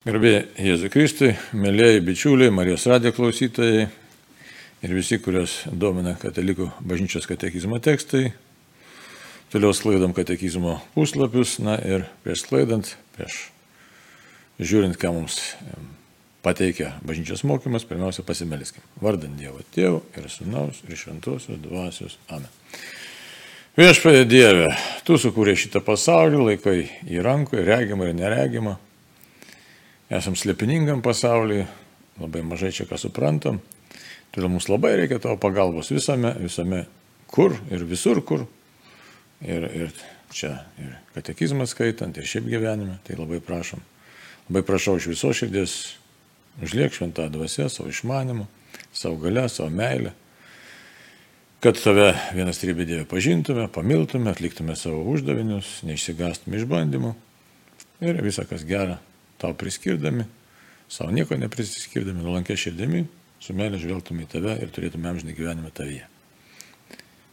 Garbė Jėzui Kristui, mėlyjei bičiuliai, Marijos radijo klausytojai ir visi, kurios domina katalikų bažnyčios katekizmo tekstai. Toliau sklaidom katekizmo puslapius, na ir prieš sklaidant, prieš žiūrint, ką mums pateikia bažnyčios mokymas, pirmiausia pasimeliskim. Vardant Dievo Tėvų ir Sūnaus ir Šventosios Dvasios. Amen. Viešpatie Dieve, Tu sukūrė šitą pasaulį, laikai į rankų, regimą ir neregimą esam slėpiningam pasaulyje, labai mažai čia ką suprantam, todėl mums labai reikia tavo pagalbos visame, visame kur ir visur kur. Ir, ir čia ir katekizmą skaitant, ir šiaip gyvenime, tai labai prašom. Labai prašau iš viso širdies, užliek šventą dvasę, savo išmanimu, savo galę, savo meilę, kad tave vienas trybė Dievė pažintume, pamiltume, atliktume savo uždavinius, neišsigastume išbandymų ir visą, kas gera tau priskirdami, savo nieko neprisiskirdami, nuolankė širdimi, su meilė žvelgtume į tave ir turėtume amžinį gyvenimą tavyje.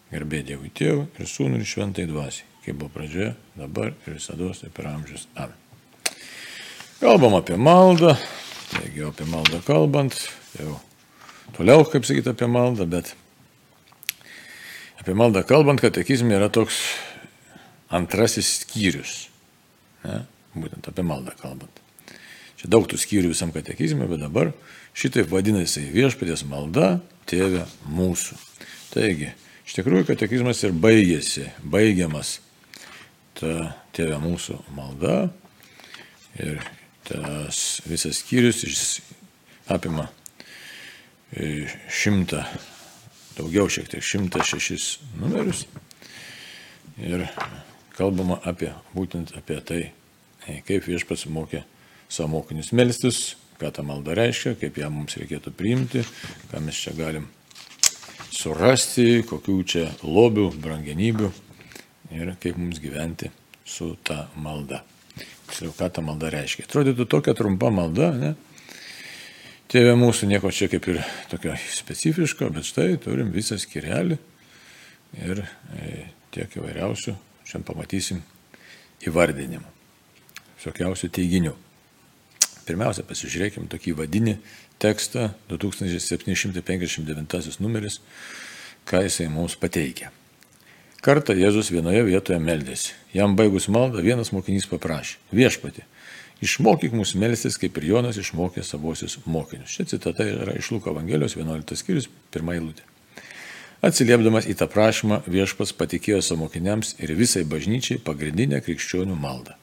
Garbė Dievui Tėvui ir Sūnui ir Šventai Dvasiai, kaip buvo pradžioje, dabar ir visada ir per amžius. Amen. Kalbam apie maldą, taigi apie maldą kalbant, jau toliau, kaip sakyti, apie maldą, bet apie maldą kalbant, katekizme yra toks antrasis skyrius. Ne? Būtent apie maldą kalbant. Čia daug tų skyrių visam katekizme, bet dabar šitaip vadinasi viešpatės malda, tėvė mūsų. Taigi, iš tikrųjų katekizmas ir baigėsi, baigiamas ta tėvė mūsų malda ir tas visas skyrius apima e, šimtą, daugiau šiek tiek, šimtą šešis numerius ir kalbama apie, būtent apie tai, kaip viešpats mokė savo mokinius melstis, ką ta malda reiškia, kaip ją mums reikėtų priimti, ką mes čia galim surasti, kokių čia lobių, brangenybių ir kaip mums gyventi su ta malda. Tiksliau, ką ta malda reiškia. Atrodytų tokia trumpa malda, ne? Tėvė mūsų nieko čia kaip ir tokio specifiško, bet štai turim visą skirelį ir e, tiek įvairiausių, šiandien pamatysim įvardinimų, visokiausių teiginių. Pirmiausia, pasižiūrėkime tokį vadinį tekstą, 2759 numeris, ką jisai mums pateikia. Kartą Jėzus vienoje vietoje meldėsi. Jam baigus maldą vienas mokinys paprašė, viešpati, išmokyk mus melstis, kaip ir Jonas išmokė savosius mokinius. Ši citata yra iš Luko Evangelijos 11 skyrius, pirmą eilutę. Atsiliepdamas į tą prašymą viešpas patikėjo savo mokiniams ir visai bažnyčiai pagrindinę krikščionių maldą.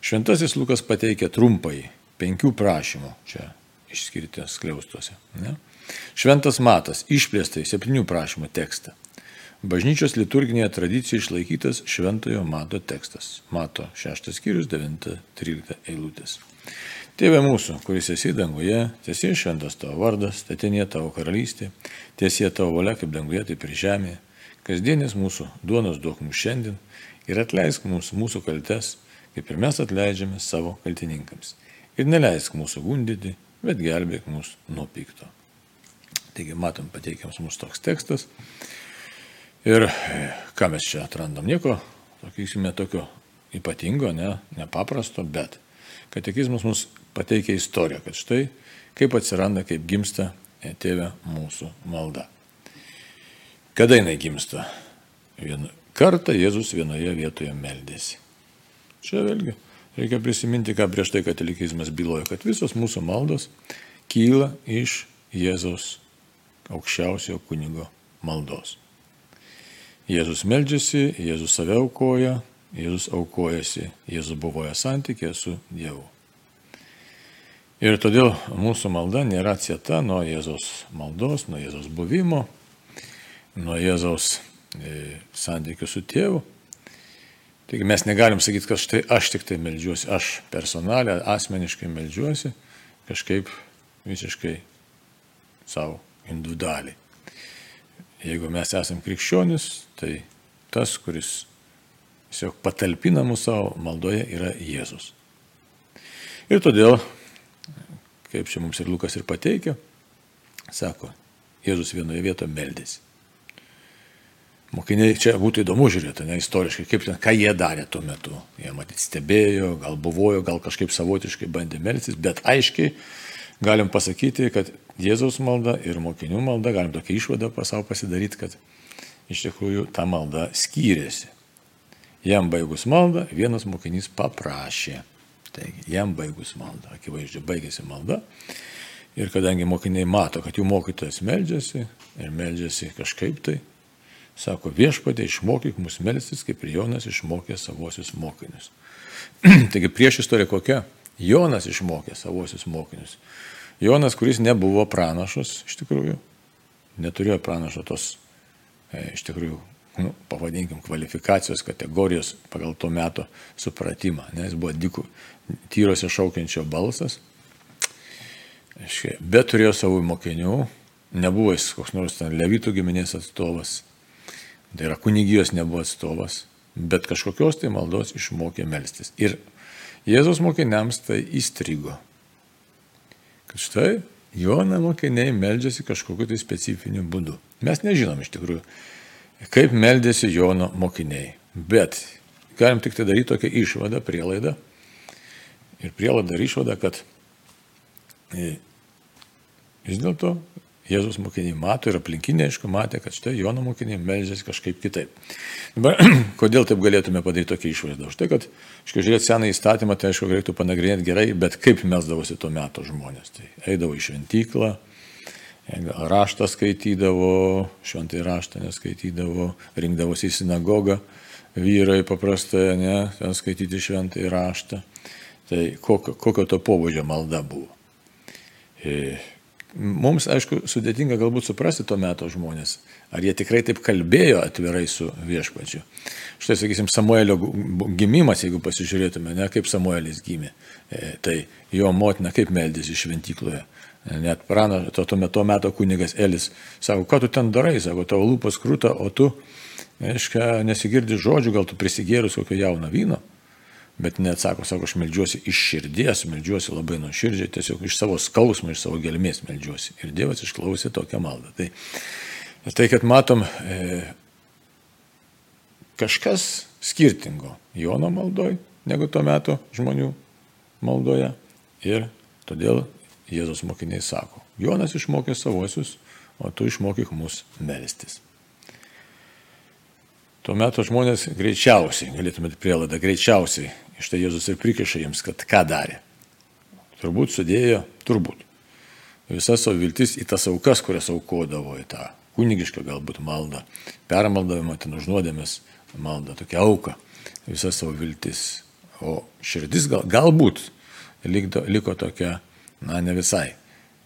Šventasis Lukas pateikė trumpai penkių prašymų čia išskirti skliaustuose. Ne? Šventas matas išplėstai septynių prašymų tekstą. Bažnyčios liturginėje tradicijoje išlaikytas šventojo mato tekstas. Mato 6 skyrius 9-13 eilutės. Tėve mūsų, kuris esi danguje, tiesie šventas tavo vardas, tetinė tavo karalystė, tiesie tavo valia kaip danguje, taip ir žemėje. Kasdienis mūsų duonos duok mums šiandien ir atleisk mums mūsų kaltes, kaip ir mes atleidžiame savo kaltininkams ir neleisk mūsų gundyti, bet gelbėk mus nuo pikto. Taigi matom pateikiamas mūsų toks tekstas. Ir ką mes čia atrandam? Nieko, sakysime, tokio ypatingo, ne, nepaprasto, bet katekizmas mums pateikia istoriją, kad štai kaip atsiranda, kaip gimsta tėvė mūsų malda. Kada jinai gimsta? Vien kartą Jėzus vienoje vietoje meldėsi. Čia vėlgi Reikia prisiminti, ką prieš tai katalikizmas byloja, kad visos mūsų maldos kyla iš Jėzaus aukščiausiojo kunigo maldos. Jėzus meldžiasi, Jėzus save aukoja, Jėzus aukojasi, Jėzus buvoja santykė su Dievu. Ir todėl mūsų malda nėra atsieta nuo Jėzaus maldos, nuo Jėzaus buvimo, nuo Jėzaus e, santykių su tėvu, Taigi mes negalim sakyti, kad štai aš tik tai melžiuosi, aš personalę, asmeniškai melžiuosi, kažkaip visiškai savo individualiai. Jeigu mes esame krikščionis, tai tas, kuris tiesiog patalpina mūsų savo maldoje, yra Jėzus. Ir todėl, kaip čia mums ir Lukas ir pateikia, sako, Jėzus vienoje vietoje meldėsi. Mokiniai čia būtų įdomu žiūrėti, ne istoriškai, kaip ką jie darė tuo metu. Jie matyt stebėjo, gal buvojo, gal kažkaip savotiškai bandė melsis, bet aiškiai galim pasakyti, kad Jėzaus malda ir mokinių malda, galim tokią išvadą pasau pasidaryti, kad iš tikrųjų ta malda skyrėsi. Jam baigus maldą, vienas mokinys paprašė. Taigi, jam baigus maldą, akivaizdžiai baigėsi malda. Ir kadangi mokiniai mato, kad jų mokytojas meldžiasi ir meldžiasi kažkaip tai, Sako, viešpatė išmokyk mus melstis, kaip ir Jonas išmokė savosius mokinius. Taigi prieš istoriją kokia? Jonas išmokė savosius mokinius. Jonas, kuris nebuvo pranašas, iš tikrųjų, neturėjo pranašo tos, e, iš tikrųjų, nu, pavadinkim, kvalifikacijos kategorijos pagal to meto supratimą, nes buvo dikų, tyrose šaukiančio balsas, bet turėjo savų mokinių, nebuvo jis koks nors ten levitų giminės atstovas, Tai yra kunigijos nebuvo atstovas, bet kažkokios tai maldos išmokė melstis. Ir Jėzaus mokiniams tai įstrigo. Kad štai Jono mokiniai meldžiasi kažkokiu tai specifiniu būdu. Mes nežinom iš tikrųjų, kaip meldėsi Jono mokiniai. Bet galim tik tai daryti tokią išvadą, prielaidą. Ir prielaidą ir išvadą, kad e, vis dėlto Jėzus mokiniai mato ir aplinkiniai, aišku, matė, kad štai Jono mokiniai melžiasi kažkaip kitaip. Dabar, kodėl taip galėtume padaryti tokią išvaizdą? Už tai, kad, aišku, žiūrėti seną įstatymą, tai aišku, reiktų panagrinėti gerai, bet kaip melsdavosi tuo metu žmonės. Tai eidavo į šventyklą, raštą skaitydavo, šventai raštą neskaitydavo, rinkdavosi į sinagogą, vyrai paprastai, ne, ten skaityti šventai raštą. Tai kokio, kokio to pobūdžio malda buvo. E, Mums, aišku, sudėtinga galbūt suprasti to meto žmonės, ar jie tikrai taip kalbėjo atvirai su viešpačiu. Štai, sakysim, Samuelio gimimas, jeigu pasižiūrėtume, ne kaip Samuelis gimė, e, tai jo motina kaip meldėsi šventykloje. Net prana, to, to, meto, to meto kunigas Elis sako, ką tu ten darai, sako, tavo lūpas krūta, o tu, aiškiai, nesigirdi žodžių, gal tu prisigėrus kokio jauno vyno bet neatsako, sako, aš melžiuosi iš širdies, melžiuosi labai nuoširdžiai, tiesiog iš savo skausmo, iš savo gelmės melžiuosi. Ir Dievas išklausė tokią maldą. Tai, tai kad matom e, kažkas skirtingo Jono maldoj negu tuo metu žmonių maldoje. Ir todėl Jėzus mokiniai sako, Jonas išmokė savosius, o tu išmokyk mus melstis. Tuo metu žmonės greičiausiai, galėtumėte prielaidą, greičiausiai Iš tai Jėzus ir prikiša jiems, kad ką darė. Turbūt sudėjo, turbūt. Visas savo viltis į tas aukas, kurias aukodavo, į tą kunigišką galbūt maldą, permaldavimą, ten užnuodėmės maldą, tokia auka, visas savo viltis. O širdis gal, galbūt liko, liko tokia, na ne visai,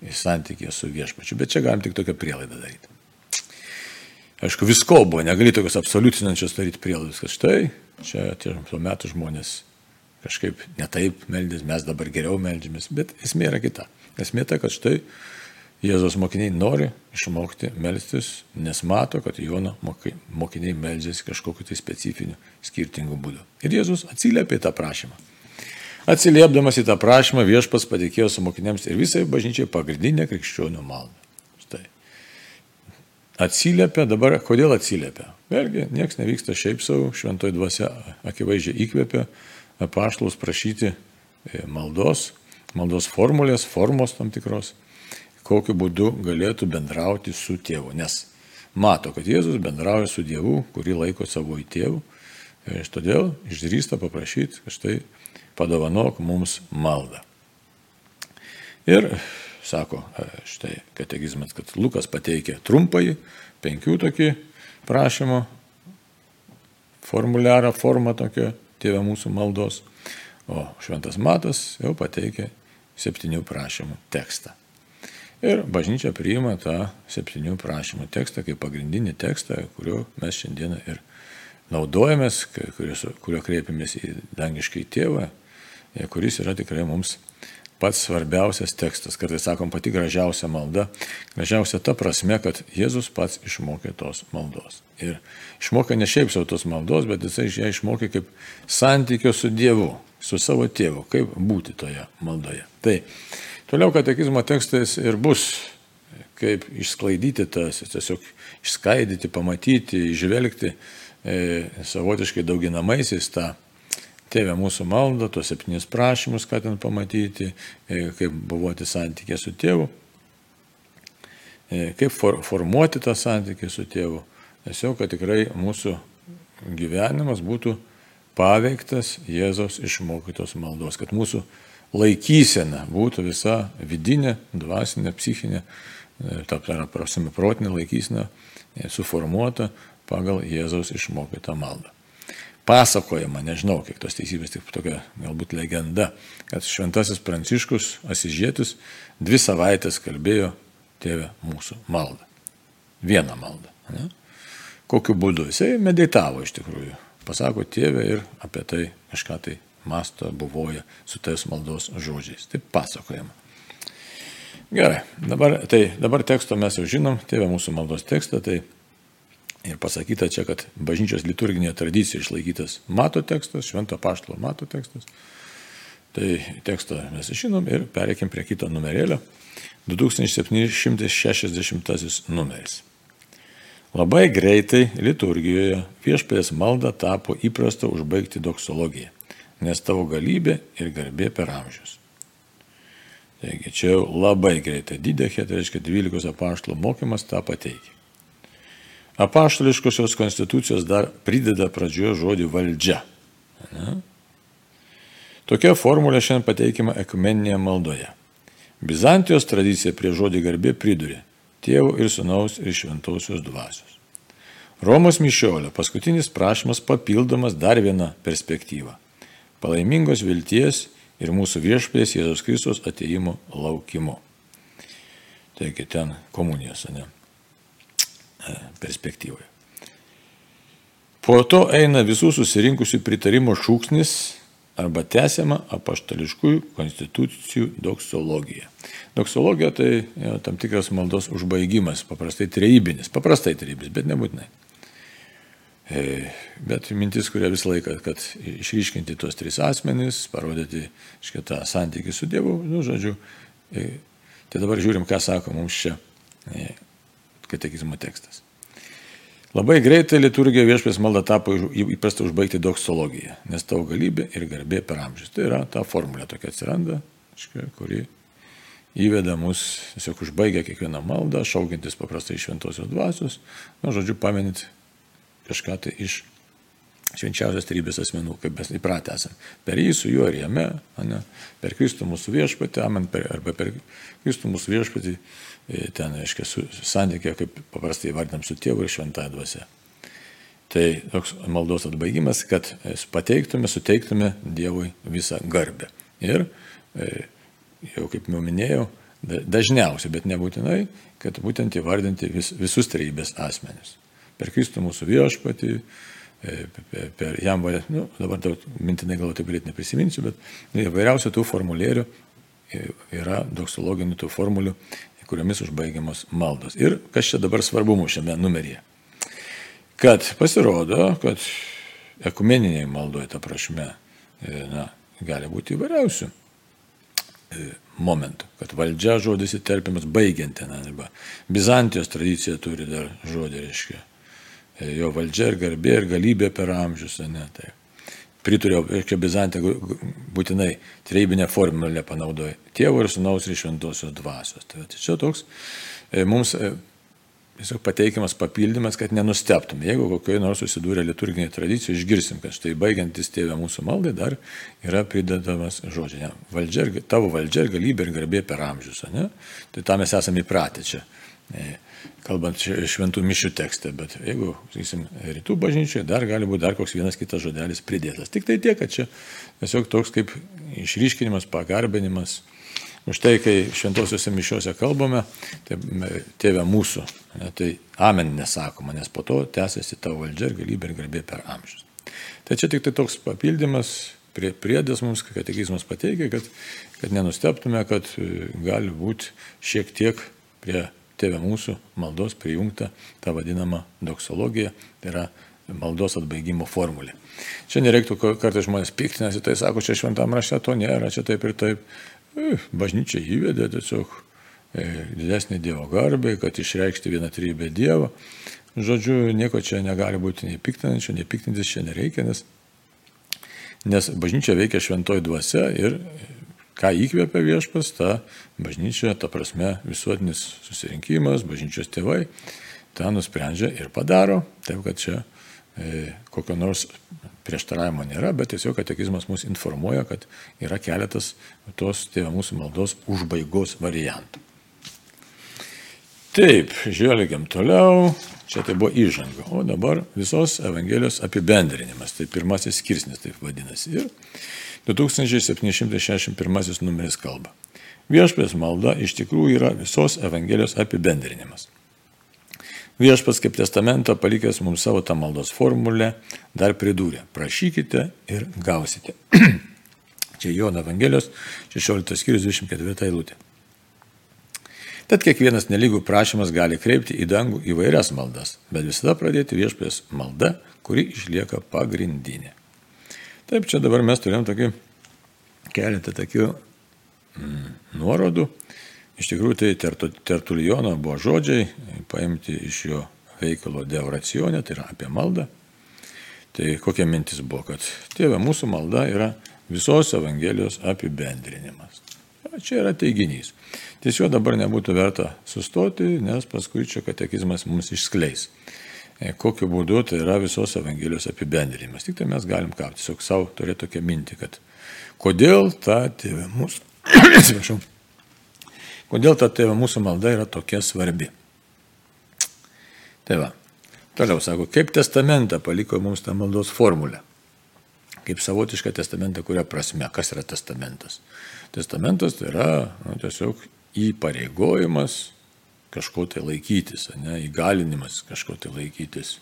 į santykį su viešpačiu, bet čia galim tik tokią prielaidą daryti. Aišku, visko buvo, negali tokios absoliutinančios daryti prielaidas, kad štai čia tie tuo metu žmonės kažkaip netaip meldės, mes dabar geriau meldžiamės, bet esmė yra kita. Esmė ta, kad štai Jėzos mokiniai nori išmokti melstis, nes mato, kad Jono mokiniai meldžiasi kažkokiu tai specifiniu, skirtingu būdu. Ir Jėzus atsiliepė į tą prašymą. Atsiliepdamas į tą prašymą viešpas patikėjo su mokiniams ir visai bažnyčiai pagrindinę krikščionių maldą. Atsiliepia dabar, kodėl atsiliepia? Vėlgi, niekas nevyksta šiaip savo, šventoji dvasia akivaizdžiai įkvėpia apaštalus prašyti e, maldos, maldos formulės, formos tam tikros, kokiu būdu galėtų bendrauti su tėvu. Nes mato, kad Jėzus bendrauja su Dievu, kurį laiko savo į tėvų. Ir todėl išdrįsta paprašyti, kad štai padovanok mums maldą. Ir sako e, štai kategizmas, kad Lukas pateikė trumpai penkių tokį prašymo formuliarą, formą tokią tėvę mūsų maldos, o šventas matas jau pateikė septynių prašymų tekstą. Ir bažnyčia priima tą septynių prašymų tekstą kaip pagrindinį tekstą, kuriuo mes šiandieną ir naudojamės, kuriuo kreipiamės į dangiškai tėvą, kuris yra tikrai mums pats svarbiausias tekstas, kartais sakom pati gražiausia malda, gražiausia ta prasme, kad Jėzus pats išmokė tos maldos. Ir išmokė ne šiaip savo tos maldos, bet jisai ją išmokė kaip santykio su Dievu, su savo tėvu, kaip būti toje maldoje. Tai toliau katekizmo tekstais ir bus, kaip išsklaidyti tas, tiesiog išskaidyti, pamatyti, išvelgti e, savotiškai dauginamaisiais tą tėvę mūsų maldą, tuos septynis prašymus, ką ten pamatyti, e, kaip buvoti santykė su tėvu, e, kaip for, formuoti tą santykį su tėvu. Tiesiog, kad tikrai mūsų gyvenimas būtų paveiktas Jėzaus išmokytos maldos, kad mūsų laikysena būtų visa vidinė, dvasinė, psichinė, e, ta prasme protinė laikysena suformuota pagal Jėzaus išmokytą maldą. Pasakojama, nežinau, kiek tos teisybės, tik tokia galbūt legenda, kad šventasis Pranciškus Asižėtis dvi savaitės kalbėjo tėvę mūsų maldą. Vieną maldą. Ne? Kokiu būdu? Jisai meditavo iš tikrųjų. Pasako tėvę ir apie tai kažką tai masto, buvoja su tais maldos žodžiais. Taip pasakojama. Gerai, dabar, tai, dabar teksto mes jau žinom, tėvė mūsų maldos tekstą, tai ir pasakyta čia, kad bažnyčios liturginė tradicija išlaikytas mato tekstas, švento paštalo mato tekstas. Tai tekstą mes žinom ir pereikim prie kito numerėlio. 2760 numeris. Labai greitai liturgijoje viešpės malda tapo įprasta užbaigti doksologiją nes tavo galybė ir garbė per amžius. Taigi čia jau labai greitai didėkė, tai reiškia 12 apaštalų mokymas tą pateikia. Apaštališkosios konstitucijos dar prideda pradžioje žodį valdžia. Ne? Tokia formulė šiandien pateikima ekumeninėje maldoje. Bizantijos tradicija prie žodį garbė pridurė tėvo ir sunaus ir šventosios dvasios. Romos mišiolio paskutinis prašymas papildomas dar vieną perspektyvą palaimingos vilties ir mūsų viešpės Jėzus Kristus ateimo laukimu. Taigi ten komunijos, ne, perspektyvoje. Po to eina visų susirinkusių pritarimo šūksnis arba tęsiama apaštališkųjų konstitucijų doksologija. Doksologija tai jau, tam tikras maldos užbaigimas, paprastai trejybinis, paprastai trejybinis, bet nebūtinai. E, bet mintis, kuria visą laiką, kad išryškinti tuos tris asmenys, parodyti šitą santykį su Dievu, nu, žodžiu, e, tai dabar žiūrim, ką sako mums čia e, katekizmo tekstas. Labai greitai liturgija viešpės malda tapo įprasta užbaigti doksologiją, nes tavo galybė ir garbė per amžius. Tai yra ta formulė tokia atsiranda, kuri įveda mus, tiesiog užbaigia kiekvieną maldą, šaukintis paprastai šventosios dvasios, nu, žodžiu, paminint kažką tai iš švenčiausios tarybės asmenų, kaip mes įpratę esame. Per jį su juo ir jame, ne, per Kristų mūsų viešpatį, amen, per, arba per Kristų mūsų viešpatį, e, ten, aiškiai, santykė, kaip paprastai vardinam su tėvu ir šventąją dvasę. Tai toks maldos atbaigimas, kad e, pateiktume, suteiktume Dievui visą garbę. Ir e, jau kaip jau minėjau, dažniausiai, bet nebūtinai, kad būtent įvardinti vis, visus trejybės asmenius per Kristų mūsų viešpatį, per jam, nu, dabar daug mintinai gal taip greit neprisiminsiu, bet įvairiausių tų formulierių e, yra doksologinių tų formulių, kuriomis užbaigiamos maldos. Ir kas čia dabar svarbu mūsų šiame numeryje? Kad pasirodo, kad ekumeniniai maldoje, ta prasme, e, na, gali būti įvairiausių momentų, kad valdžia žodis įterpiamas baigiant ten, arba Bizantijos tradicija turi dar žodį, reiškia, jo valdžia ir garbė ir galybė per amžius. Ne, tai. Prituriau, reiškia, Bizantė būtinai treibinę formulę panaudoja. Tėvo ir sunaus ir šventosios dvasios. Tai, tai čia toks e, mums e, tiesiog pateikiamas papildymas, kad nenusteptum. Jeigu kokioje nors susidūrė liturginėje tradicijoje, išgirsim, kad štai baigiantis tėvę mūsų maldai dar yra pridedamas žodžiai. Ne? Valdžia, tavo valdžia ir galybė ir garbė per amžius. Ne? Tai tą mes esame įpratę čia. E, kalbant šventų mišių tekste, bet jeigu, sakysim, rytų bažnyčioje dar gali būti dar koks vienas kitas žodelis pridėtas. Tik tai tiek, kad čia tiesiog toks kaip išryškinimas, pagarbinimas. Už tai, kai šventosiuose mišiuose kalbame, tai tėvė mūsų, ne, tai amen nesakoma, nes po to tęsiasi tavo valdžia ir galybė ir garbė per amžius. Tai čia tik tai toks papildymas, prie, priedas mums, kad katekizmas pateikia, kad, kad nenusteptume, kad e, gali būti šiek tiek prie tėvė mūsų maldos prijungta ta vadinama doksologija, tai yra maldos atbaigimo formulė. Čia nereiktų kartais žmonės piktinasi, tai sako, čia šventam rašte to nėra, čia taip ir taip. Bažnyčia įvedė tiesiog didesnį Dievo garbę, kad išreikšti vieną trybę Dievo. Žodžiu, nieko čia negali būti nei piktinančio, nei piktintis čia nereikia, nes, nes bažnyčia veikia šventoji dvasia ir ką įkvėpia viešpas, ta bažnyčia, ta prasme visuotinis susirinkimas, bažnyčios tėvai, tą nusprendžia ir padaro. Taip, kad čia e, kokio nors prieštaravimo nėra, bet tiesiog katekizmas mus informuoja, kad yra keletas tos tėvų mūsų maldos užbaigos variantų. Taip, žvelgiam toliau. Čia tai buvo įžanga. O dabar visos Evangelijos apibendrinimas. Tai pirmasis skirsnis taip vadinasi. Ir 2761 numeris kalba. Viešpės malda iš tikrųjų yra visos Evangelijos apibendrinimas. Viešpas kaip testamentą palikęs mums savo tą maldos formulę dar pridūrė. Prašykite ir gausite. Čia Jono Evangelijos 16 skyrius 24 eilutė. Tad kiekvienas nelygų prašymas gali kreipti į dangų įvairias maldas, bet visada pradėti viešpės malda, kuri išlieka pagrindinė. Taip, čia dabar mes turėjom tokį keletą tokių mm, nuorodų. Iš tikrųjų, tai Tertulijono buvo žodžiai, paimti iš jo veikalo Deoracionė, tai yra apie maldą. Tai kokia mintis buvo, kad tėvė mūsų malda yra visos Evangelijos apibendrinimas. Čia yra teiginys. Tiesiog dabar nebūtų verta sustoti, nes paskui čia katekizmas mums išskleis. E, kokiu būdu tai yra visos Evangelijos apibendrinimas. Tik tai mes galim ką, tiesiog savo turėti tokią mintį, kad kodėl ta tėvė mūsų, atsiprašau, kodėl ta tėvė mūsų malda yra tokia svarbi. Tai va, toliau sako, kaip testamentą paliko mums tą maldos formulę kaip savotišką testamentą, kuria prasme, kas yra testamentas. Testamentas tai yra nu, tiesiog įpareigojimas kažko tai laikytis, ne, įgalinimas kažko tai laikytis.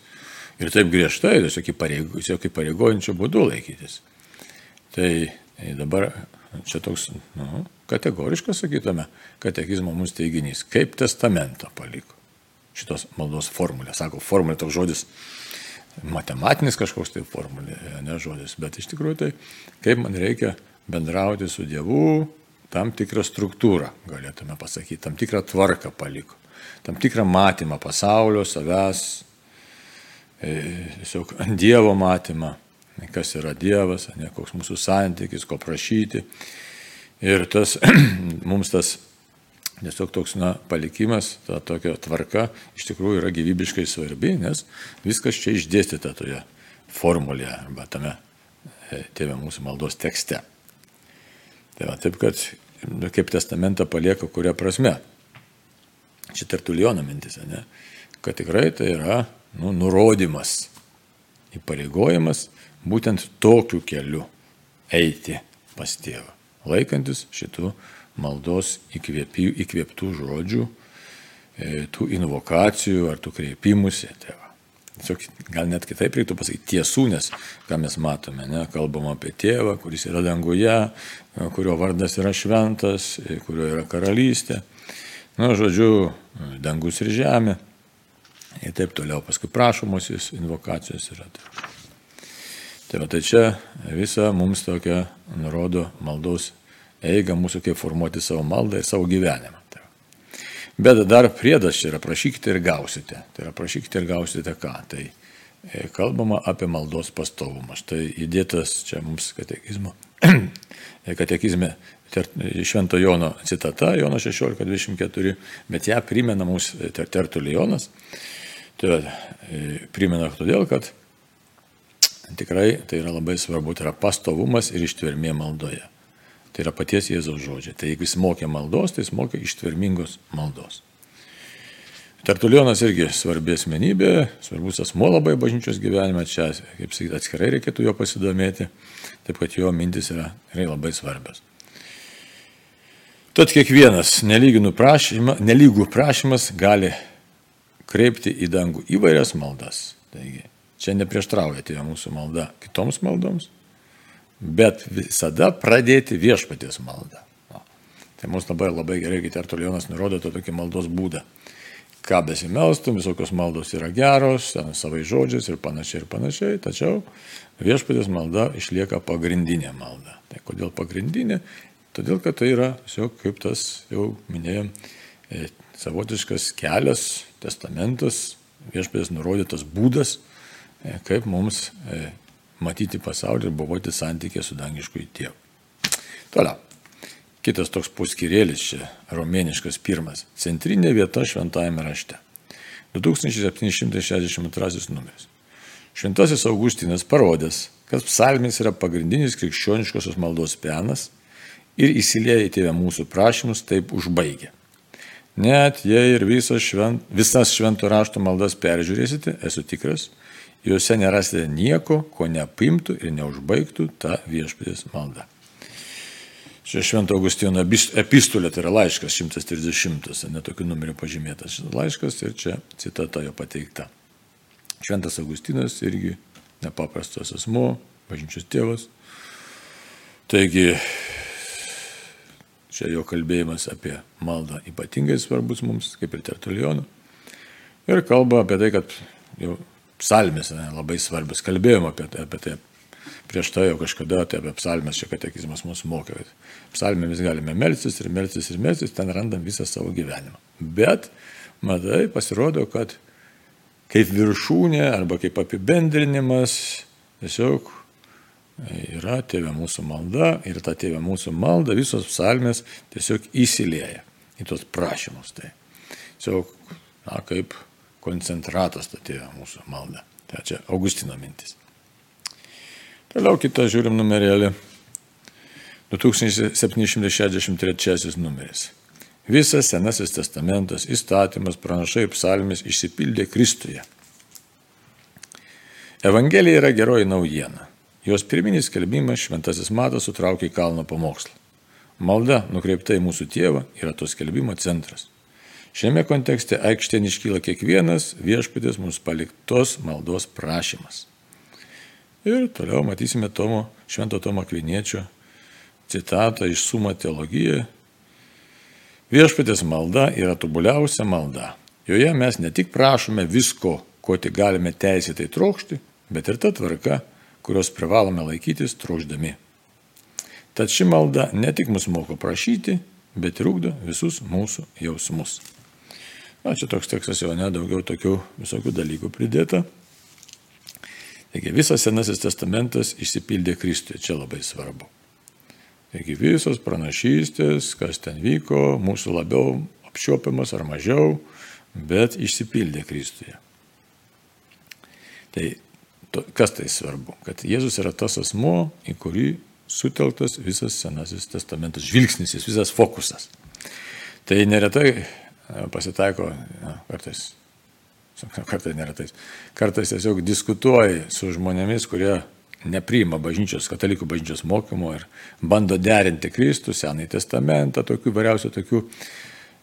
Ir taip griežtai, tiesiog įpareigojančio būdu laikytis. Tai, tai dabar čia toks nu, kategoriškas, sakytume, katekizmo mums teiginys, kaip testamentą paliko šitos maldos formulė. Sako, formulė toks žodis matematinis kažkoks tai formulė, ne žodis, bet iš tikrųjų tai kaip man reikia bendrauti su Dievu, tam tikrą struktūrą, galėtume pasakyti, tam tikrą tvarką paliko, tam tikrą matymą pasaulio, savęs, e, tiesiog Dievo matymą, kas yra Dievas, ne koks mūsų santykis, ko prašyti. Ir tas, mums tas Tiesiog toks na, palikimas, ta tokia tvarka iš tikrųjų yra gyvybiškai svarbi, nes viskas čia išdėstyta toje formulėje arba tame e, tėvė mūsų maldos tekste. Tai va, taip, kad nu, kaip testamentą palieka kuria prasme. Čia tertulijono mintis, ne? kad tikrai tai yra nu, nurodymas, įpareigojimas būtent tokiu keliu eiti pas tėvą, laikantis šitų maldos įkvėpį, įkvėptų žodžių, e, tų invokacijų ar tų kreipimusi. Va. Tiesiog gal net kitaip reiktų pasakyti tiesų, nes ką mes matome, ne, kalbam apie tėvą, kuris yra danguje, kurio vardas yra šventas, kurio yra karalystė. Na, žodžiu, dangus ir žemė. Ir taip toliau, paskui prašomosios invokacijos yra. Tai va, tai čia visa mums tokia nurodo maldos eiga mūsų, kaip formuoti savo maldą ir savo gyvenimą. Bet dar priedas yra prašykite ir gausite. Tai yra prašykite ir gausite ką. Tai e, kalbama apie maldos pastovumą. Štai įdėtas čia mums katekizmo, katekizme Švento Jono citata, Jono 16.24, bet ją primena mums Tertulionas. Tai e, primena todėl, kad tikrai tai yra labai svarbu, tai yra pastovumas ir ištvermė maldoje. Tai yra paties Jėzaus žodžiai. Tai jeigu jis mokė maldos, tai jis mokė ištvermingos maldos. Tertulionas irgi svarbi asmenybė, svarbus asmo labai bažnyčios gyvenime, čia, kaip sakyti, atskirai reikėtų jo pasidomėti, taip kad jo mintis yra labai svarbios. Tad kiekvienas prašyma, nelygų prašymas gali kreipti į dangų įvairias maldas. Taigi, čia neprieštrauja tėvė mūsų malda kitoms maldoms, bet visada pradėti viešpaties maldą. Tai mums labai labai gerai, kai Tertulionas nurodo to tokį maldos būdą. Ką besimelstum, visokios maldos yra geros, savai žodžiais ir panašiai ir panašiai, tačiau viešpatės malda išlieka pagrindinė malda. Tai kodėl pagrindinė? Todėl, kad tai yra tiesiog kaip tas, jau minėjom, e, savotiškas kelias, testamentas, viešpės nurodytas būdas, e, kaip mums e, matyti pasaulį ir buvoti santykė su dangiškui tėvu. Toliau. Kitas toks puskirėlis čia, romėniškas pirmas. Centrinė vieta šventajame rašte. 2762 numeris. Šventasis Augustinas parodęs, kad psalmės yra pagrindinis krikščioniškosios maldos penas ir įsilieja į tėvę mūsų prašymus, taip užbaigia. Net jei ir visas, švent, visas švento rašto maldas peržiūrėsite, esu tikras, juose nerasite nieko, ko neapimtų ir neužbaigtų ta viešpatės malda. Čia Švento Augustino epistulė, tai yra laiškas 130, netokiu numeriu pažymėtas šis laiškas ir čia citata jo pateikta. Šventas Augustinas irgi nepaprastas asmo, bažnyčios tėvas. Taigi, čia jo kalbėjimas apie maldą ypatingai svarbus mums, kaip ir Tertulionų. Ir kalba apie tai, kad jau psalmės ne, labai svarbus. Kalbėjom apie tai, apie tai. Prieš tai jau kažkada tai apie psalmės čia katekizmas mus mokė. Psalmėmis galime melstis ir melstis ir melstis, ten randam visą savo gyvenimą. Bet, matai, pasirodo, kad kaip viršūnė arba kaip apibendrinimas tiesiog yra tėvė mūsų malda ir ta tėvė mūsų malda visos psalmės tiesiog įsilieja į tos prašymus. Tai tiesiog, na, kaip koncentratas ta tėvė mūsų malda. Tai čia Augustino mintis. Toliau kitą žiūrim numerėlį. 2763 numeris. Visas Senasis testamentas, įstatymas, pranašai ir psalmės išsipildė Kristuje. Evangelija yra geroji naujiena. Jos pirminis skelbimas šventasis matas sutraukė į kalno pamokslą. Malda, nukreipta į mūsų tėvą, yra to skelbimo centras. Šiame kontekste aikštėn iškyla kiekvienas viešpatės mums paliktos maldos prašymas. Ir toliau matysime Tomo, Švento Tomo Kviniečio citatą iš Suma teologijoje Viešpatės malda yra tobuliausia malda. Joje mes ne tik prašome visko, ko tik galime teisėtai trokšti, bet ir ta tvarka, kurios privalome laikytis trokšdami. Tad ši malda ne tik mus moko prašyti, bet ir ūkdo visus mūsų jausmus. Na, čia toks tekstas jau nedaugiau tokių visokių dalykų pridėta. Taigi visas Senasis testamentas išsipildė Kristuje, čia labai svarbu. Taigi visos pranašystės, kas ten vyko, mūsų labiau apčiopiamas ar mažiau, bet išsipildė Kristuje. Tai to, kas tai svarbu? Kad Jėzus yra tas asmo, į kurį sutelktas visas Senasis testamentas, žvilgsnis, visas fokusas. Tai neretai pasitaiko, na, kartais, kartais neretais, kartais tiesiog diskutuoji su žmonėmis, kurie nepriima bažnyčios, katalikų bažnyčios mokymo ir bando derinti Kristų, Senąjį testamentą, tokių variausių tokių,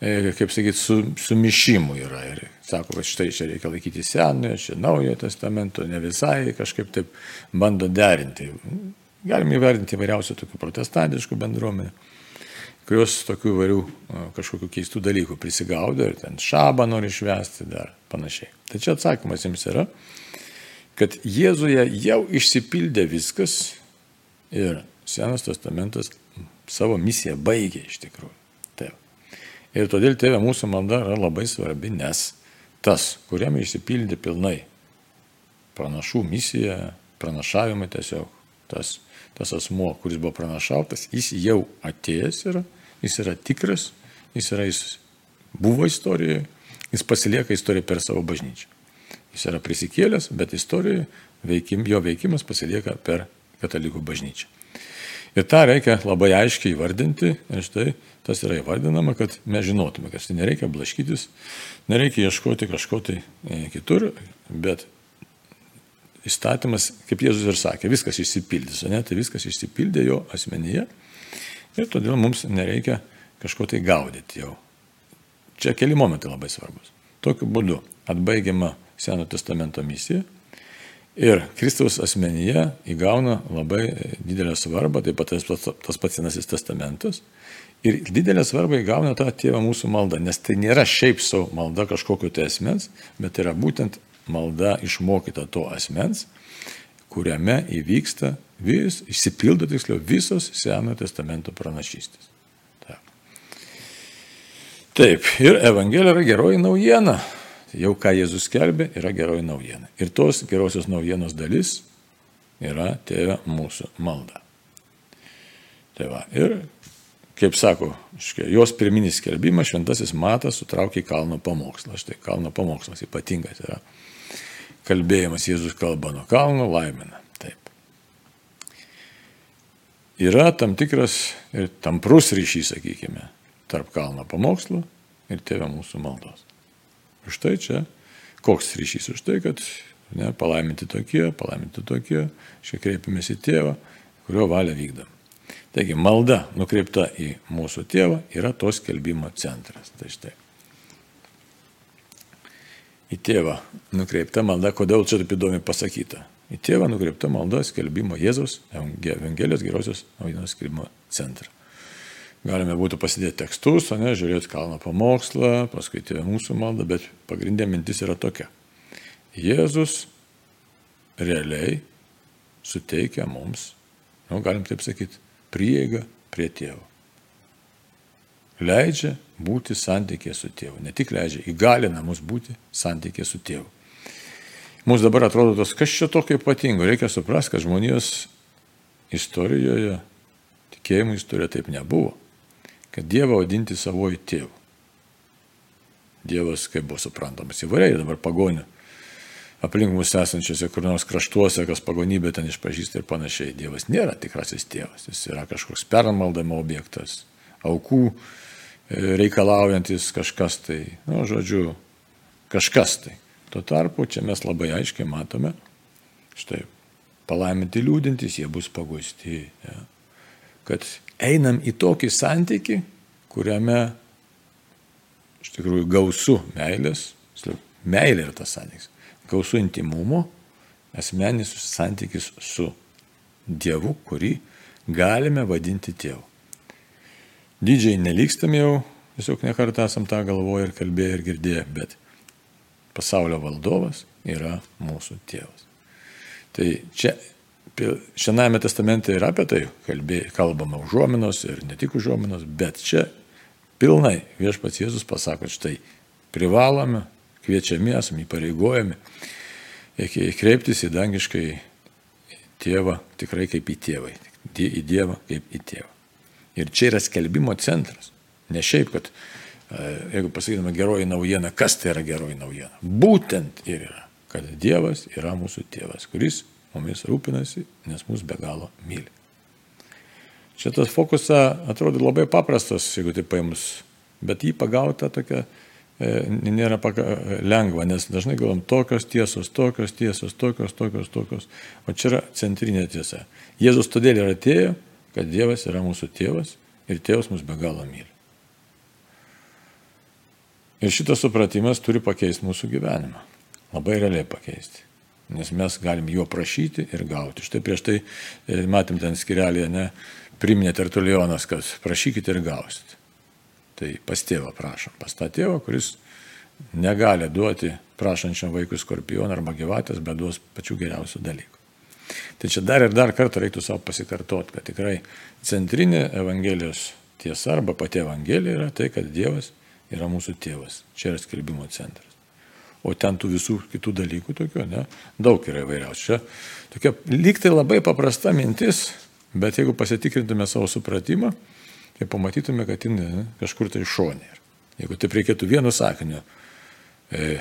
e, kaip sakyti, su, sumišimų yra. Ir sako, kad štai čia reikia laikyti Senojo, čia Naujojo testamento, ne visai kažkaip taip bando derinti. Galime įvardinti įvairiausių tokių protestantiškų bendruomenių kurios tokių įvairių kažkokių keistų dalykų prisigaudė ir ten šabą nori išvesti dar panašiai. Tai čia atsakymas jums yra, kad Jėzuje jau išsipildė viskas ir Senas testamentas savo misiją baigė iš tikrųjų. Taip. Ir todėl tėvė mūsų malda yra labai svarbi, nes tas, kuriam išsipildė pilnai pranašų misija, pranašavimai tiesiog, tas, tas asmuo, kuris buvo pranašautas, jis jau atėjęs yra, jis yra tikras, jis, yra, jis buvo istorijoje, jis pasilieka istoriją per savo bažnyčią. Jis yra prisikėlęs, bet istorijoje veikim, jo veikimas pasilieka per katalikų bažnyčią. Ir tą reikia labai aiškiai įvardinti, ir štai tas yra įvardinama, kad mes žinotume, kad tai nereikia blaškytis, nereikia ieškoti kažko tai e, kitur, bet įstatymas, kaip Jėzus ir sakė, viskas išsipildys, o ne, tai viskas išsipildė jo asmenyje ir todėl mums nereikia kažko tai gaudyti jau. Čia keli momentai labai svarbus. Tokiu būdu atbaigiama Seno testamento misija. Ir Kristaus asmenyje įgauna labai didelę svarbą, taip pat tas, pats Senasis testamentas. Ir didelę svarbą įgauna ta tėva mūsų malda, nes tai nėra šiaip savo malda kažkokio tai asmens, bet tai yra būtent malda išmokyta to asmens, kuriame įvyksta vis, išsipildo tiksliau visos Senojo testamento pranašystės. Taip, ir Evangelija yra geroji naujiena. Jau ką Jėzus skelbė, yra geroji naujiena. Ir tos gerosios naujienos dalis yra tėvė mūsų malda. Tai va, ir kaip sako, jos pirminis skelbimas šventasis matas sutraukė į kalno pamokslą. Štai kalno pamokslas ypatingas yra. Kalbėjimas Jėzus kalba nuo kalno laimina. Yra tam tikras ir tamprus ryšys, sakykime, tarp kalno pamokslo ir tėvė mūsų maldos. Už tai čia koks ryšys? Už tai, kad ne, palaiminti tokie, palaiminti tokie, šiek kreipiamės į tėvą, kurio valią vykdam. Taigi malda nukreipta į mūsų tėvą yra to skelbimo centras. Tai štai. Į tėvą nukreipta malda, kodėl čia taip įdomi pasakyta. Į tėvą nukreipta malda skelbimo Jėzus, Evangelijos gerosios naujienos skelbimo centrą. Galime būtų pasidėti tekstus, o ne, žiūrėti kalno pamokslą, paskui tėvė mūsų maldą, bet pagrindė mintis yra tokia. Jėzus realiai suteikia mums, nu, galim taip sakyti, prieigą prie tėvo. Leidžia būti santykė su tėvu. Ne tik leidžia, įgalina mus būti santykė su tėvu. Mums dabar atrodo tos, kas čia tokio ypatingo. Reikia suprasti, kad žmonijos istorijoje, tikėjimo istorijoje taip nebuvo. Kad Dievą vadinti savoju tėvu. Dievas, kaip buvo suprantamas įvairiai, dabar pagonių aplink mus esančiose kur nors kraštuose, kas pagonybė ten išpažįsta ir panašiai. Dievas nėra tikrasis tėvas, jis yra kažkoks permaldamo objektas, aukų e, reikalaujantis kažkas tai, nu, žodžiu, kažkas tai. Tuo tarpu čia mes labai aiškiai matome, štai, palaiminti liūdintys, jie bus pagusti. Ja. Kad einam į tokį santyki, kuriame iš tikrųjų gausu meilės, meilė yra tas santykis gausų intimumo, asmenis santykis su Dievu, kurį galime vadinti tėvu. Didžiai nelikstam jau, tiesiog nekartą esam tą galvoję ir kalbėję ir girdėję, bet pasaulio valdovas yra mūsų tėvas. Tai čia Šiandien testamente yra apie tai kalbė, kalbama užuominos ir ne tik užuominos, bet čia pilnai viešpats Jėzus pasako, štai privalome kviečiami, esame įpareigojami kreiptis į dangiškai tėvą tikrai kaip į tėvą, į Dievą kaip į tėvą. Ir čia yra skelbimo centras. Ne šiaip, kad jeigu pasakytume geroji naujiena, kas tai yra geroji naujiena. Būtent ir yra, kad Dievas yra mūsų tėvas, kuris mumis rūpinasi, nes mus be galo myli. Šitas fokusas atrodo labai paprastas, jeigu tai paėmus, bet jį pagauta tokia E, nėra lengva, nes dažnai galvom tokios tiesos, tokios tiesos, tokios, tokios, tokios. O čia yra centrinė tiesa. Jėzus todėl ir atėjo, kad Dievas yra mūsų tėvas ir tėvas mus be galo myli. Ir šitas supratimas turi pakeisti mūsų gyvenimą. Labai realiai pakeisti. Nes mes galim jo prašyti ir gauti. Štai prieš tai e, matėm ten skirelėje, ne, priminė Tertulionas, kad prašykite ir gausit. Tai pas tėvą prašom, pas tą tėvą, kuris negali duoti prašančiam vaikui skorpioną arba gyvatės, bet duos pačių geriausių dalykų. Tai čia dar ir dar kartą reiktų savo pasikartoti, kad tikrai centrinė Evangelijos tiesa arba pati Evangelija yra tai, kad Dievas yra mūsų tėvas. Čia yra skelbimo centras. O ten tų visų kitų dalykų tokių, ne, daug yra įvairiausių. Čia tokia lyg tai labai paprasta mintis, bet jeigu pasitikrintume savo supratimą, tai pamatytume, kad jin kažkur tai šonė. Jeigu taip reikėtų vienu sakiniu e,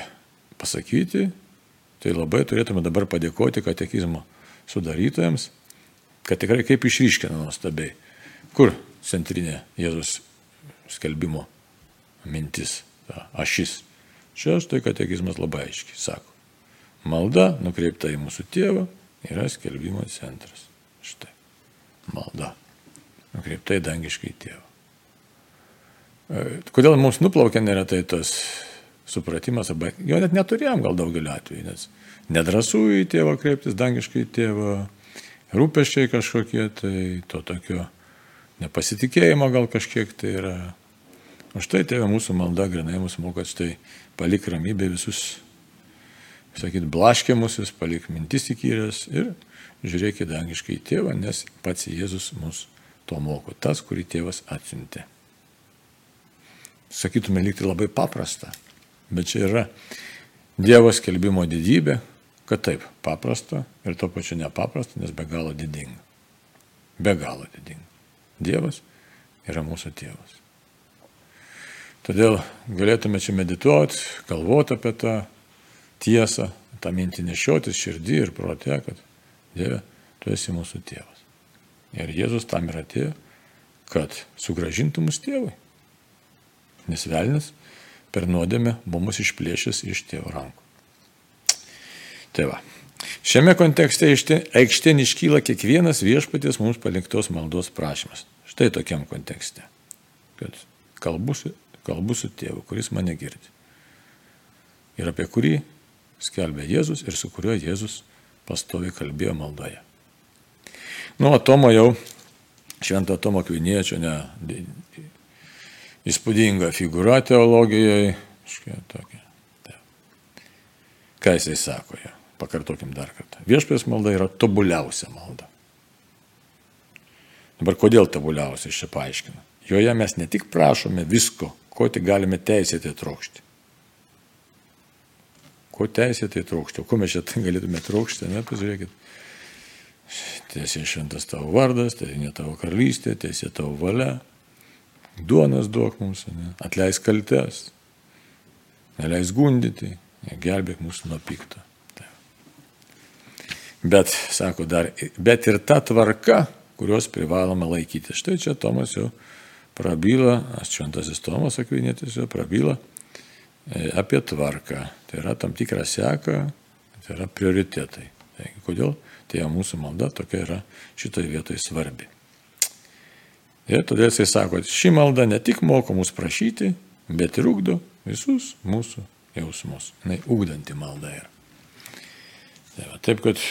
pasakyti, tai labai turėtume dabar padėkoti katekizmo sudarytojams, kad tikrai kaip išryškina nuostabiai, kur centrinė Jėzus skelbimo mintis, ta, ašis. Čia štai katekizmas labai aiškiai sako. Malda nukreipta į mūsų tėvą yra skelbimo centras. Štai. Malda nukreipta į dangiškai tėvą. E, kodėl mums nuplaukia neretai tas supratimas, arba jo net neturėjom gal daugeliu atveju, nes nedrasų į tėvą kreiptis, dangiškai į tėvą, rūpeščiai kažkokie, tai to tokio nepasitikėjimo gal kažkiek tai yra. O štai tėvė mūsų malda grinai mūsų moko, štai palik ramybę visus, sakyt, blaškiamusius, palik mintis įkyrės ir žiūrėk į dangiškai tėvą, nes pats Jėzus mūsų to moko tas, kurį tėvas atsiuntė. sakytume, lygti labai paprasta, bet čia yra Dievo skelbimo didybė, kad taip, paprasta ir to pačiu nepaprasta, nes be galo didinga. Be galo didinga. Dievas yra mūsų tėvas. Todėl galėtume čia medituoti, galvoti apie tą tiesą, tą mintį nešiotis širdį ir protė, kad Dieve, tu esi mūsų tėvas. Ir Jėzus tam ir atėjo, kad sugražintų mus tėvui. Nes velnis per nuodėmę mums išplėšęs iš tėvo rankų. Tai va. Šiame kontekste aikštėn iškyla kiekvienas viešpatės mums paliktos maldos prašymas. Štai tokiam kontekste. Kad kalbu su, kalbu su tėvu, kuris mane girdi. Ir apie kurį skelbė Jėzus ir su kuriuo Jėzus pastovi kalbėjo maldoje. Nu, Tomo jau, švento Tomo Kviniečio, ne, įspūdinga figūra teologijoje. Tokia. Ką jisai sako jo? Pakartokim dar kartą. Viešpės malda yra tobuliausia malda. Dabar kodėl tobuliausia, aš čia paaiškinu. Joje mes ne tik prašome visko, ko tik galime teisėtai trokšti. Ko teisėtai trokšti, o ko mes čia galėtume trokšti, ne, pažiūrėkit. Tiesiai šventas tavo vardas, tai ne tavo karalystė, tiesiai tavo valia. Duonas duok mums, ne? atleis kaltes, neleis gundyti, gelbėk mūsų nuo pikto. Bet, sako dar, bet ir ta tvarka, kurios privalome laikyti. Štai čia Tomas jau prabyla, šventasis Tomas Akvinėtis jau prabyla e, apie tvarką. Tai yra tam tikra seka, tai yra prioritetai. Tai kodėl? Tai mūsų malda tokia yra šitoje vietoje svarbi. Ir todėl jisai sako, ši malda ne tik moko mus prašyti, bet ir ugdo visus mūsų jausmus. Jis ugdanti malda yra. Tai va, taip, kad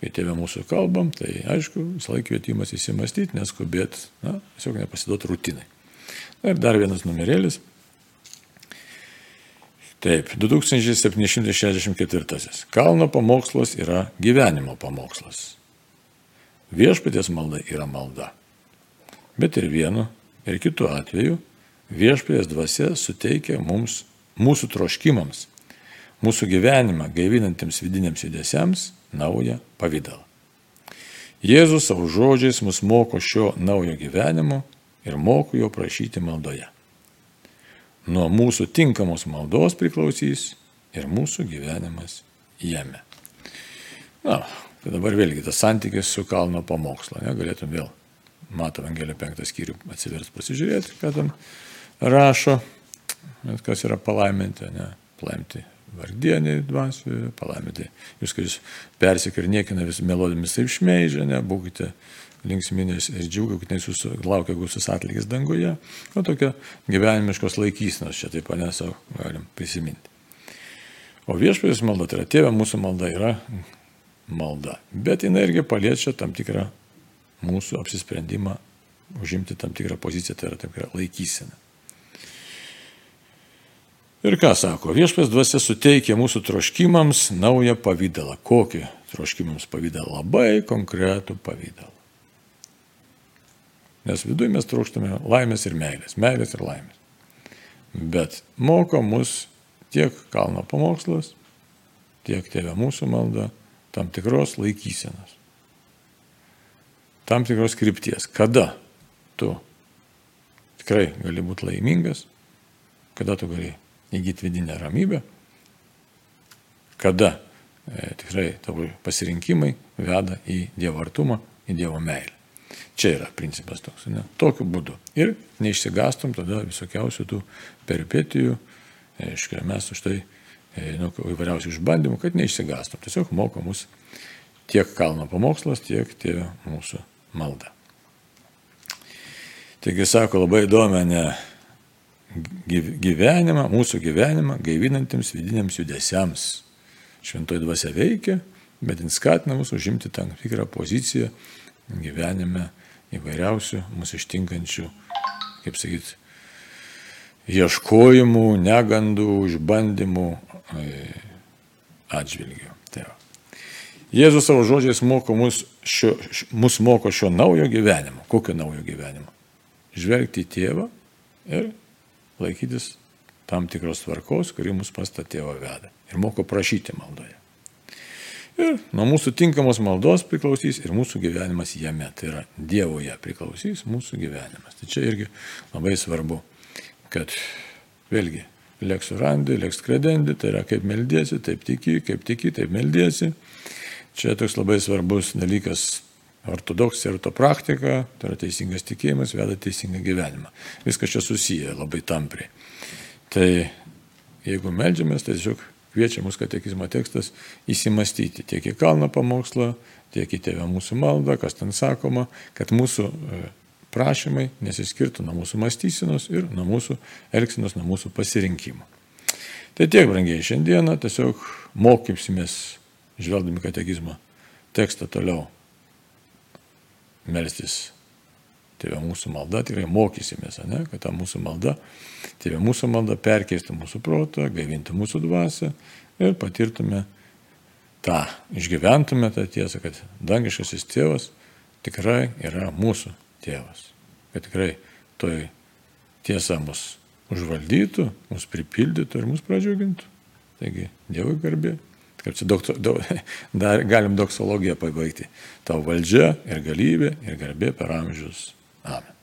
kai tėvė mūsų kalbam, tai aišku, visą laiką kvietimas įsimastyti, neskubėti, na, tiesiog nepasiduoti rutinai. Na ir dar vienas numerėlis. Taip, 2764. Kalno pamokslas yra gyvenimo pamokslas. Viešpatės malda yra malda. Bet ir vienu, ir kitu atveju viešpės dvasia suteikia mums, mūsų troškimams, mūsų gyvenimą gaivinantiems vidiniams judesiams naują pavydalą. Jėzus savo žodžiais mus moko šio naujo gyvenimo ir moko jo prašyti maldoje. Nuo mūsų tinkamos maldos priklausys ir mūsų gyvenimas jame. Na, tai dabar vėlgi tas santykis su kalno pamokslo, ne, galėtum vėl Mato Evangelio penktą skyrių atsivers pasižiūrėti, ką ten rašo, kas yra palaiminti, ne, palaiminti vardienį dvasioje, palaiminti jūs, kai jūs persikė ir niekina vis melodimis taip šmeižia, ne, būkite linksminės ir džiaugiukitės jūsų laukia gausus atlygis danguje. O tokia gyvenimiškos laikysnos čia taip pane savo galim prisiminti. O viešpės malda, tai yra tėvė, mūsų malda yra malda. Bet jinai irgi paliečia tam tikrą mūsų apsisprendimą užimti tam tikrą poziciją, tai yra tam tikrą laikyseną. Ir ką sako, viešpas dvasia suteikia mūsų troškimams naują pavydalą. Kokį troškimams pavydalą? Labai konkretų pavydalą. Nes viduje mes trokštame laimės ir meilės. Meilės ir laimės. Bet moko mus tiek kalno pamokslas, tiek tėvė mūsų malda tam tikros laikysenos tam tikros krypties. Kada tu tikrai gali būti laimingas, kada tu gali įgyti vidinę ramybę, kada e, tikrai tavo pasirinkimai veda į Dievo artumą, į Dievo meilę. Čia yra principas toks, ne? Tokiu būdu. Ir neišsigastum tada visokiausių tų peripetijų, aiškiai, mes už tai e, nu, įvairiausių išbandymų, kad neišsigastum. Tiesiog moko mus tiek kalno pamokslas, tiek tėvė mūsų maldą. Taigi sako labai įdomią ne gyvenimą, mūsų gyvenimą gaivinantiems vidiniams judesiams. Šventoji dvasia veikia, bet jis skatina mus užimti tam tikrą poziciją gyvenime įvairiausių mūsų ištinkančių, kaip sakyti, ieškojimų, negandų, išbandymų e, atžvilgių. Tai. Jėzus savo žodžiais moko mus, šio, mus moko šio naujo gyvenimo. Kokio naujo gyvenimo? Žvelgti į tėvą ir laikytis tam tikros tvarkos, kuri mus pas tą tėvą veda. Ir moko prašyti maldoje. Ir nuo mūsų tinkamos maldos priklausys ir mūsų gyvenimas jame. Tai yra Dievoje priklausys mūsų gyvenimas. Tai čia irgi labai svarbu, kad vėlgi, leks surandi, leks kredendi, tai yra kaip meldėsi, taip tiki, kaip tiki, taip meldėsi. Čia toks labai svarbus dalykas ortodoksija ir to praktika, tai yra teisingas tikėjimas, veda teisingą gyvenimą. Viskas čia susiję labai tampriai. Tai jeigu melžiamės, tai tiesiog kviečia mus katekizmo tekstas įsimastyti tiek į kalno pamokslą, tiek į tėvę mūsų maldą, kas ten sakoma, kad mūsų e, prašymai nesiskirtų nuo mūsų mąstysenos ir nuo mūsų elgsenos, nuo mūsų pasirinkimo. Tai tiek, brangiai, šiandieną tiesiog mokysimės, žvelgdami katekizmo tekstą toliau, melstis tėvė mūsų malda, tikrai mokysimės, ne, kad ta mūsų malda, tėvė mūsų malda perkeistų mūsų protą, gaivintų mūsų dvasę ir patirtume tą, išgyventume tą tiesą, kad dangiškasis tėvas tikrai yra mūsų tėvas. Kad tikrai toj tiesa mus užvaldytų, mus pripildytų ir mus pradžiugintų. Taigi, Dievui garbė. Kaip čia daug, daug, dar galim doksologiją pabaigti. Tau valdžia ir galybė ir garbė per amžius. Amen.